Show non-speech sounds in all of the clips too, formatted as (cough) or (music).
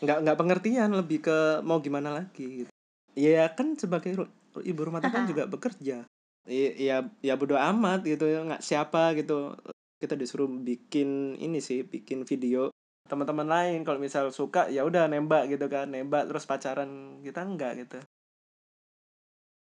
nggak nggak pengertian lebih ke mau gimana lagi gitu. ya kan sebagai ibu rumah tangga kan juga bekerja. Iya ya ya bodo amat gitu ya nggak siapa gitu. Kita disuruh bikin ini sih bikin video teman-teman lain. Kalau misal suka ya udah nembak gitu kan nembak terus pacaran kita enggak gitu.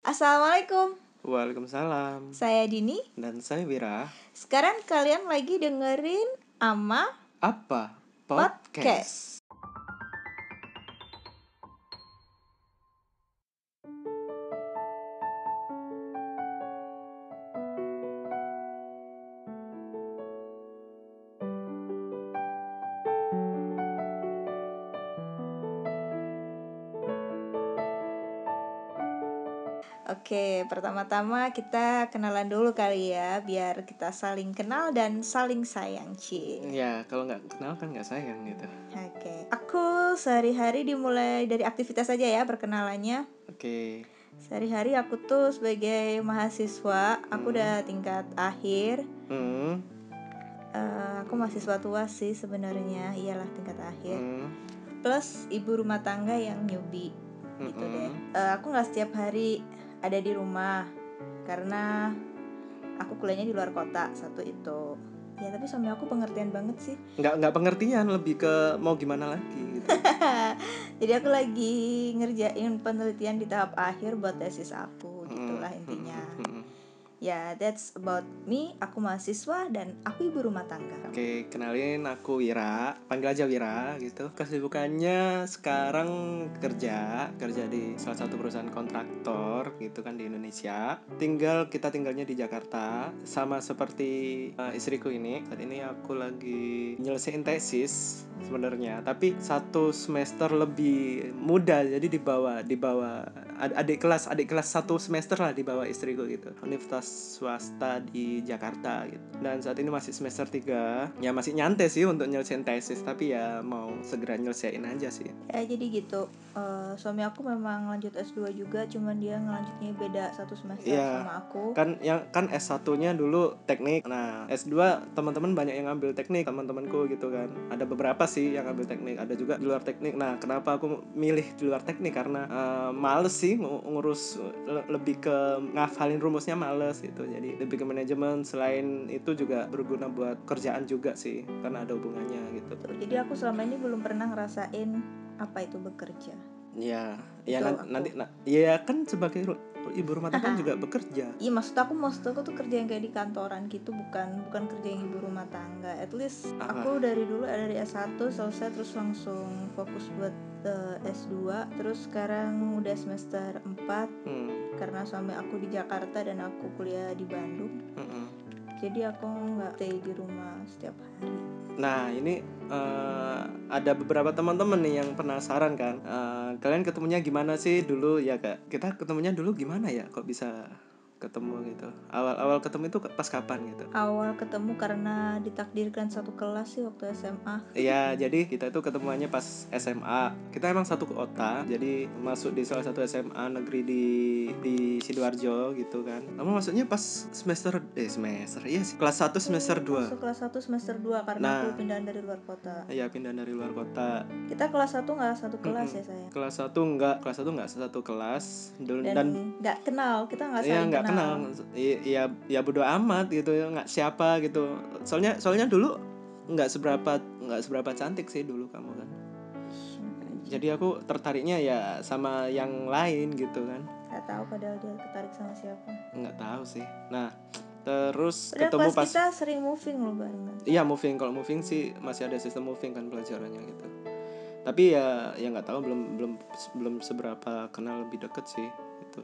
Assalamualaikum, Waalaikumsalam. Saya Dini. dan saya Wira. Sekarang kalian lagi dengerin Ama apa? Podcast. Oke, pertama-tama kita kenalan dulu kali ya, biar kita saling kenal dan saling sayang, Ci. ya kalau nggak kenal kan nggak sayang gitu Oke, aku sehari-hari dimulai dari aktivitas saja ya perkenalannya. oke Sehari-hari aku tuh sebagai mahasiswa, aku Hmm. udah tingkat akhir. hmm, Eh, aku mahasiswa tua sih sebenarnya, iyalah tingkat akhir. hmm, Plus ibu rumah tangga yang newbie gitu deh. Eh, aku nggak setiap hari ada di rumah karena aku kuliahnya di luar kota satu itu. Ya tapi suami aku pengertian banget sih. (laughs) nggak nggak pengertian lebih ke mau gimana lagi gitu Jadi aku lagi ngerjain penelitian di tahap akhir buat tesis aku, gitulah intinya. Ya, that's about me. Aku mahasiswa dan aku ibu rumah tangga. Oke, kenalin aku Wira, panggil aja Wira gitu. Kesibukannya sekarang kerja, kerja di salah satu perusahaan kontraktor gitu kan di Indonesia. Tinggal kita tinggalnya di Jakarta, sama seperti uh, istriku ini. Saat ini aku lagi nyelesain tesis sebenarnya, tapi satu semester lebih muda, jadi di bawah di bawah ad- adik kelas adik kelas satu semester lah di bawah istriku gitu. Universitas swasta di Jakarta gitu. Dan saat ini masih semester 3 Ya masih nyantai sih untuk nyelesain tesis Tapi ya mau segera nyelesain aja sih Ya, jadi gitu. Eh, suami aku memang lanjut S2 juga, cuman dia ngelanjutnya beda satu semester Iya. sama aku. Kan yang kan S1-nya dulu teknik Nah S2 teman-teman banyak yang ngambil teknik Teman-temanku gitu kan Ada beberapa sih yang ngambil teknik Ada juga di luar teknik Nah kenapa aku milih di luar teknik Karena eh, males sih ngu- ngurus le- Lebih ke ngafalin rumusnya males gitu Jadi lebih ke manajemen Selain itu juga berguna buat kerjaan juga sih Karena ada hubungannya gitu Jadi aku selama ini belum pernah ngerasain apa itu bekerja. Ya, ya Itu nan- aku. nanti nah, ya kan sebagai ibu rumah tangga juga bekerja. Iya maksud aku maksud aku tuh kerja yang kayak di kantoran gitu bukan bukan kerja yang ibu rumah tangga. At least Ah. aku dari dulu ada dari S1 selesai terus langsung fokus buat eh, S2 terus sekarang udah semester 4 Hmm, karena suami aku di Jakarta dan aku kuliah di Bandung. mm-mm. Jadi aku nggak stay di rumah setiap hari. Nah ini eh, ada beberapa teman-teman nih yang penasaran kan. Eh, kalian ketemunya gimana sih dulu ya kak? Kita ketemunya dulu gimana ya? Kok bisa ketemu gitu? Awal-awal ketemu itu pas kapan gitu? Awal ketemu karena ditakdirkan satu kelas sih waktu SMA. Iya, jadi kita itu ketemuannya pas SMA. Kita emang satu kota, jadi masuk di salah satu SMA negeri di di sidoarjo gitu kan. Kamu maksudnya pas semester eh semester iya sih kelas 1 semester 2 Masuk kelas 1 semester 2 karena Nah. aku pindahan dari luar kota. Iya pindah dari luar kota. Kita kelas 1 nggak satu kelas Mm-mm. ya sayang. Kelas 1 enggak, kelas 1 enggak satu kelas dan, nggak kenal, kita nggak Iya saling nggak kenal, I- iya ya bodo amat gitu ya nggak siapa gitu. Soalnya soalnya dulu nggak seberapa nggak seberapa cantik sih dulu kamu kan. Jadi aku tertariknya ya sama yang lain gitu kan. Gak tahu padahal dia ketarik sama siapa. Nggak tahu sih. Nah terus Padahal ketemu pas kita sering moving loh barengan. iya moving kalau moving sih masih ada sistem moving kan pelajarannya gitu. Tapi ya ya nggak tahu belum belum belum seberapa kenal lebih deket sih gitu.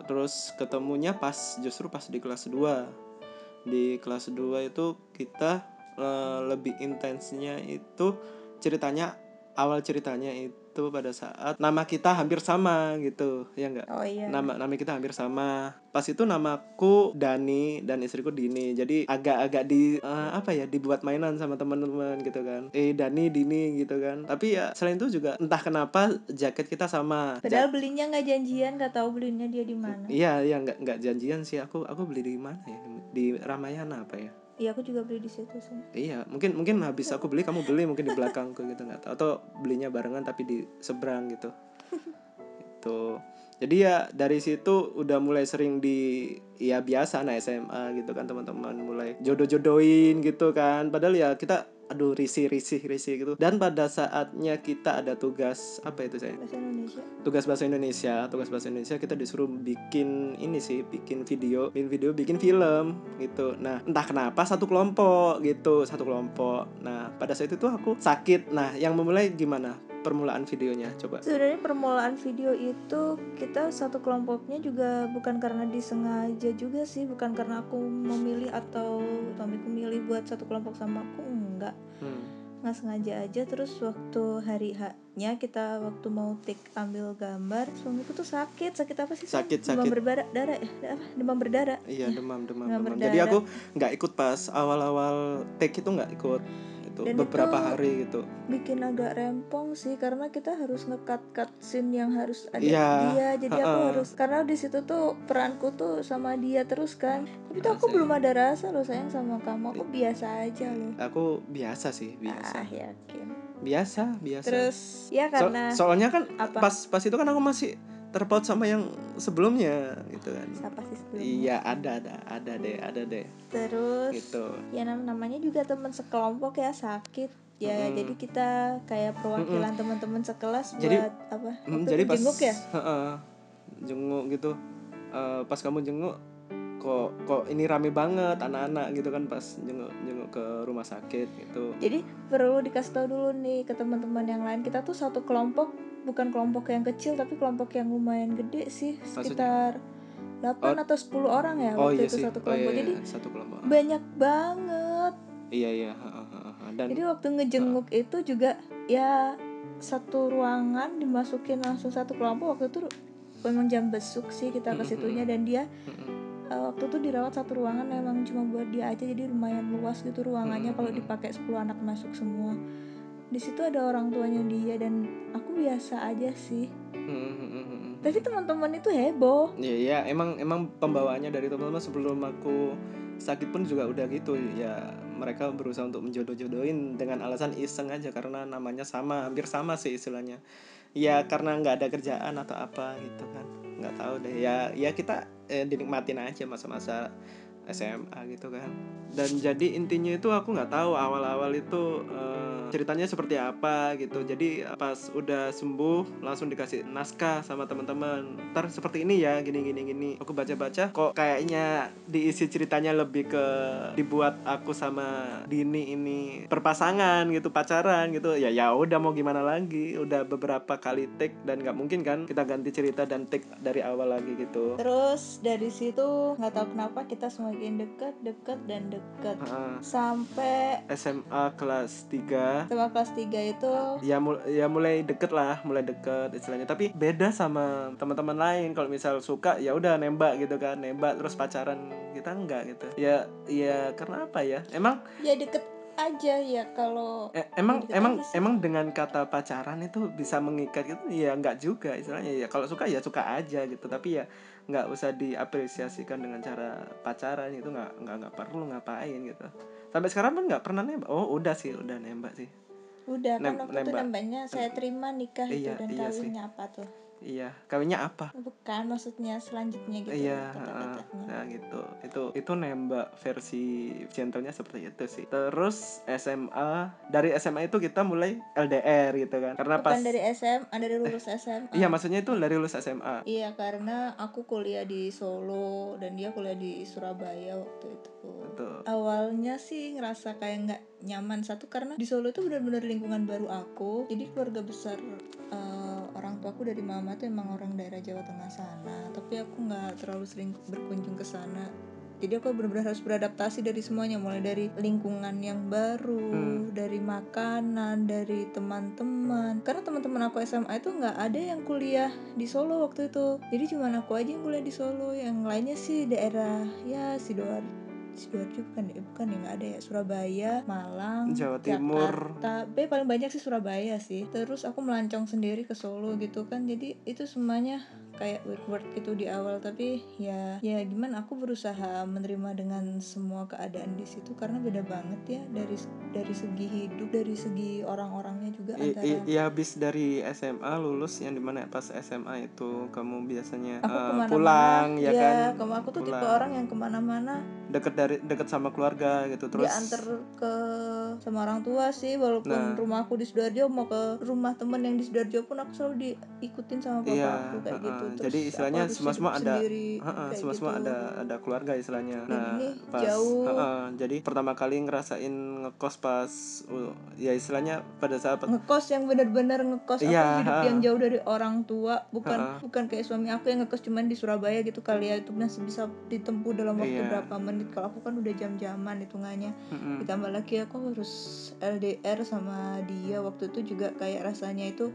Terus ketemunya pas justru pas di kelas 2 Di kelas 2 itu kita eh, lebih intensnya itu ceritanya awal ceritanya itu pada saat nama kita hampir sama gitu ya enggak Oh iya. nama nama kita hampir sama. Pas itu namaku Dani dan istriku Dini. Jadi agak-agak di eh, apa ya dibuat mainan sama teman-teman gitu kan. Eh Dani Dini gitu kan. Tapi ya selain itu juga entah kenapa jaket kita sama. Padahal belinya nggak janjian, nggak tahu belinya dia di mana. Iya, iya nggak nggak janjian sih. Aku aku beli di mana ya? Di Ramayana apa ya iya aku juga beli di situ sih Iya, mungkin mungkin habis aku beli kamu beli mungkin di belakangku gitu nggak tahu atau belinya barengan tapi di seberang gitu. Itu. Jadi ya dari situ udah mulai sering di ya biasa anak SMA gitu kan teman-teman mulai jodoh-jodohin gitu kan. Padahal ya kita aduh risih risih risih gitu. Dan pada saatnya kita ada tugas apa itu saya? bahasa Indonesia. Tugas bahasa Indonesia tugas bahasa Indonesia kita disuruh bikin ini sih bikin video bikin video bikin film gitu. Nah entah kenapa satu kelompok gitu satu kelompok. Nah pada saat itu tuh aku sakit. Nah yang memulai gimana permulaan videonya coba sebenarnya permulaan video itu kita satu kelompoknya juga bukan karena disengaja juga sih bukan karena aku memilih atau suamiku milih buat satu kelompok sama aku enggak hmm. nggak sengaja aja terus waktu hari haknya kita waktu mau take ambil gambar suamiku tuh sakit sakit apa sih Sam? Sakit, demam sakit. berdarah darah ya apa demam berdarah iya demam demam Demam demam berdarah. jadi aku nggak ikut pas awal-awal take itu nggak ikut itu Dan beberapa itu- hari gitu. bikin agak rempong sih karena kita harus ngekat cut scene yang harus ada Iya, dia. Jadi aku harus karena di situ tuh peranku tuh sama dia terus kan. Tapi tuh Iya aku belum ada rasa loh sayang sama kamu. Aku biasa aja loh. Aku biasa sih biasa. Ah yakin. Biasa biasa. Terus ya So- karena soalnya kan apa? pas pas itu kan aku masih terpaut sama yang sebelumnya gitu kan. Siapa sih sebelumnya? Iya ada ada ada deh ada deh. Terus gitu. ya nam- namanya juga teman sekelompok ya sakit. Ya Mm-mm. jadi kita kayak perwakilan teman-teman sekelas Jadi- buat apa? Hmm, waktu jadi pas jenguk ya? Heeh, jenguk gitu. Eh, pas kamu jenguk kok kok ini rame banget anak-anak gitu kan pas jenguk jenguk ke rumah sakit gitu. Jadi perlu dikasih tahu dulu nih ke teman-teman yang lain. Kita tuh satu kelompok bukan kelompok yang kecil tapi kelompok yang lumayan gede sih. Sekitar 8 atau 10 orang ya oh waktu iya itu sih. satu oh, kelompok. iya, Jadi iya, satu kelompok. Banyak banget. iya iya dan Jadi waktu ngejenguk itu juga ya satu ruangan dimasukin langsung satu kelompok. Waktu itu memang jam besuk sih kita ke situnya dan dia Eh, waktu itu dirawat satu ruangan memang cuma buat dia aja jadi lumayan luas gitu ruangannya Mm-mm. kalau dipakai 10 anak masuk semua. Di situ ada orang tuanya dia dan aku biasa aja sih. Mm-mm, mm-mm, mm-mm. tapi teman-teman itu heboh. Iya ya emang emang pembawaannya dari teman-teman sebelum aku sakit pun juga udah gitu. Ya mereka berusaha untuk menjodoh-jodohin dengan alasan iseng aja karena namanya sama hampir sama sih istilahnya. Ya karena nggak ada kerjaan atau apa gitu kan. Nggak tahu deh. Ya ya kita eh, dinikmatin aja masa-masa SMA gitu kan. Dan jadi intinya itu aku nggak tahu awal-awal itu eh, ceritanya seperti apa gitu. Jadi pas udah sembuh langsung dikasih naskah sama teman-teman. Ntar seperti ini ya gini gini gini. Aku baca-baca kok kayaknya diisi ceritanya lebih ke dibuat aku sama Dini ini berpasangan gitu pacaran gitu. Ya ya udah mau gimana lagi? Udah beberapa kali take dan nggak mungkin kan kita ganti cerita dan take dari awal lagi gitu. Terus dari situ nggak tahu kenapa kita semakin dekat dekat dan dekat. Heeh. sampai SMA kelas 3 sama kelas 3 itu ya mul ya mulai deket lah mulai deket istilahnya. Tapi beda sama teman-teman lain. Kalau misal suka ya udah nembak gitu kan. Nembak terus pacaran kita enggak gitu. Ya ya karena apa ya? Emang ya deket aja ya kalau eh, emang emang emang dengan kata pacaran itu bisa mengikat gitu? Ya enggak juga istilahnya. Ya kalau suka ya suka aja gitu. Tapi ya nggak usah diapresiasikan dengan cara pacaran itu nggak nggak nggak perlu ngapain gitu. Sampai sekarang pun nggak pernah nembak. Oh udah sih udah nembak sih. Udah kan Nem- waktu itu nembak. nembaknya saya terima nikah itu Iya, dan iya kawinnya apa tuh iya kawinnya apa bukan maksudnya selanjutnya gitu Iya, kata-katanya nah gitu. Itu itu nembak versi gentlenya seperti itu sih. Terus SMA dari SMA itu kita mulai LDR gitu kan. Karena pas bukan dari SMA dari lulus SMA Iya, maksudnya itu dari lulus SMA. Iya karena aku kuliah di Solo dan dia kuliah di Surabaya waktu itu. Betul. Awalnya sih ngerasa kayak nggak nyaman satu karena di Solo itu benar-benar lingkungan baru aku. Jadi keluarga besar eh, tuaku dari mama tuh emang orang daerah Jawa Tengah sana. Tapi aku nggak terlalu sering berkunjung ke sana. Jadi aku benar-benar harus beradaptasi dari semuanya, mulai dari lingkungan yang baru, Hmm. dari makanan, dari teman-teman. Karena teman-teman aku SMA itu nggak ada yang kuliah di Solo waktu itu. Jadi cuma aku aja yang kuliah di Solo, yang lainnya sih daerah ya sidoarjo sidoarjo bukan ya bukan ya nggak ada ya. Surabaya Malang Jawa Timur. Jakarta. B paling banyak sih Surabaya sih. Terus aku melancong sendiri ke Solo gitu kan. Jadi itu semuanya kayak word gitu di awal tapi ya ya gimana aku berusaha menerima dengan semua keadaan di situ karena beda banget ya dari dari segi hidup dari segi orang-orangnya juga I, antara i- ya habis dari SMA lulus yang di mana pas SMA itu kamu biasanya aku eh, ke mana-mana pulang ya, kan kamu aku tuh tipe Pulang. orang yang ke mana-mana deket dari deket sama keluarga gitu terus diantar ke sama orang tua sih walaupun Nah. rumah aku di sidoarjo mau ke rumah temen yang di sidoarjo pun aku selalu diikutin sama bapak Iya, aku kayak heeh. gitu Terus Jadi istilahnya harus semua-semua hidup ada- sendiri, semua semua gitu. ada ada keluarga istilahnya. Dan Nah, ini pas jauh. heeh, jadi pertama kali ngerasain ngekos pas uh, ya istilahnya pada saat ngekos yang benar-benar ngekos Iya, aku hidup yang jauh dari orang tua bukan bukan kayak suami aku yang ngekos cuman di Surabaya gitu kali ya itu masih bisa ditempuh dalam waktu Iya. berapa menit kalau aku kan udah jam-jaman hitungannya Mm-mm. ditambah lagi aku harus LDR sama dia waktu itu juga kayak rasanya itu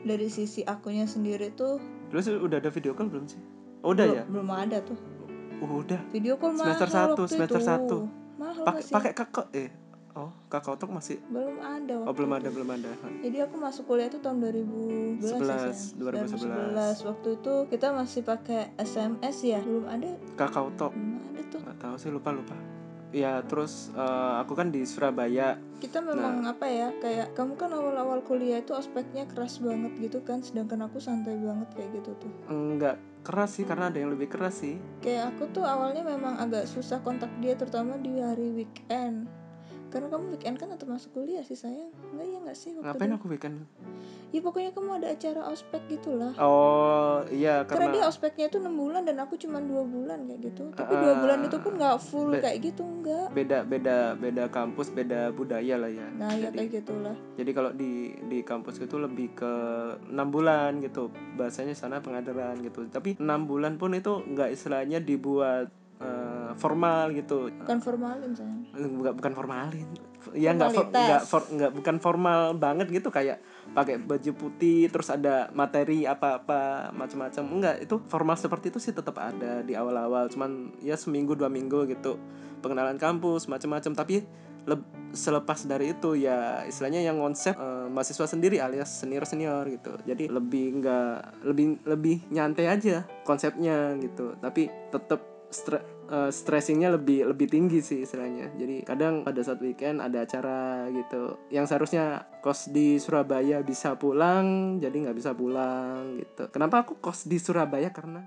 dari sisi akunya sendiri tuh Terus udah ada video call belum sih? Oh, udah belum, ya? belum ada tuh Udah. video call mahal Semester satu, waktu semester itu. satu. mahal Pakai pakai kakak eh oh kakak otok masih belum ada oh belum itu. ada belum ada Jadi aku masuk kuliah itu tahun 2011 ya, 11, sayang. 2011. Waktu itu kita masih pakai SMS ya. Belum ada, kakak otok belum ada tuh. nggak tahu sih lupa lupa ya terus eh, aku kan di Surabaya Kita memang Nah. apa ya? Kayak kamu kan awal-awal kuliah itu aspeknya keras banget gitu kan, sedangkan aku santai banget kayak gitu tuh. enggak keras sih karena ada yang lebih keras sih Kayak aku tuh awalnya memang agak susah kontak dia terutama di hari weekend. Karena kamu weekend kan atau masuk kuliah sih sayang Enggak ya nggak sih waktu ngapain itu? aku weekend Ya pokoknya kamu ada acara ospek gitulah. Oh iya karena, dia karena ospeknya itu enam bulan dan aku cuma dua bulan kayak gitu. Tapi Ah, dua bulan itu pun nggak full be- kayak gitu enggak beda beda beda kampus beda budaya lah ya. Nah ya jadi kayak gitulah. jadi kalau di di kampus itu lebih ke enam bulan gitu. Bahasanya sana pengadaran gitu. Tapi enam bulan pun itu nggak istilahnya dibuat formal gitu. Bukan formalin sayang. Nggak bukan formalin. Ya nggak nggak for- nggak bukan formal banget gitu kayak pakai baju putih terus ada materi apa apa macam-macam. Enggak itu formal seperti itu sih tetap ada di awal-awal. Cuman ya seminggu dua minggu gitu pengenalan kampus macam-macam. Tapi leb- selepas dari itu ya istilahnya yang konsep eh, mahasiswa sendiri alias senior senior gitu. Jadi lebih nggak lebih lebih nyantai aja konsepnya gitu. Tapi tetap stre- eh, stressingnya lebih lebih tinggi sih istilahnya. Jadi kadang pada saat weekend ada acara gitu. Yang seharusnya kos di Surabaya bisa pulang jadi nggak bisa pulang gitu. Kenapa aku kos di Surabaya? Karena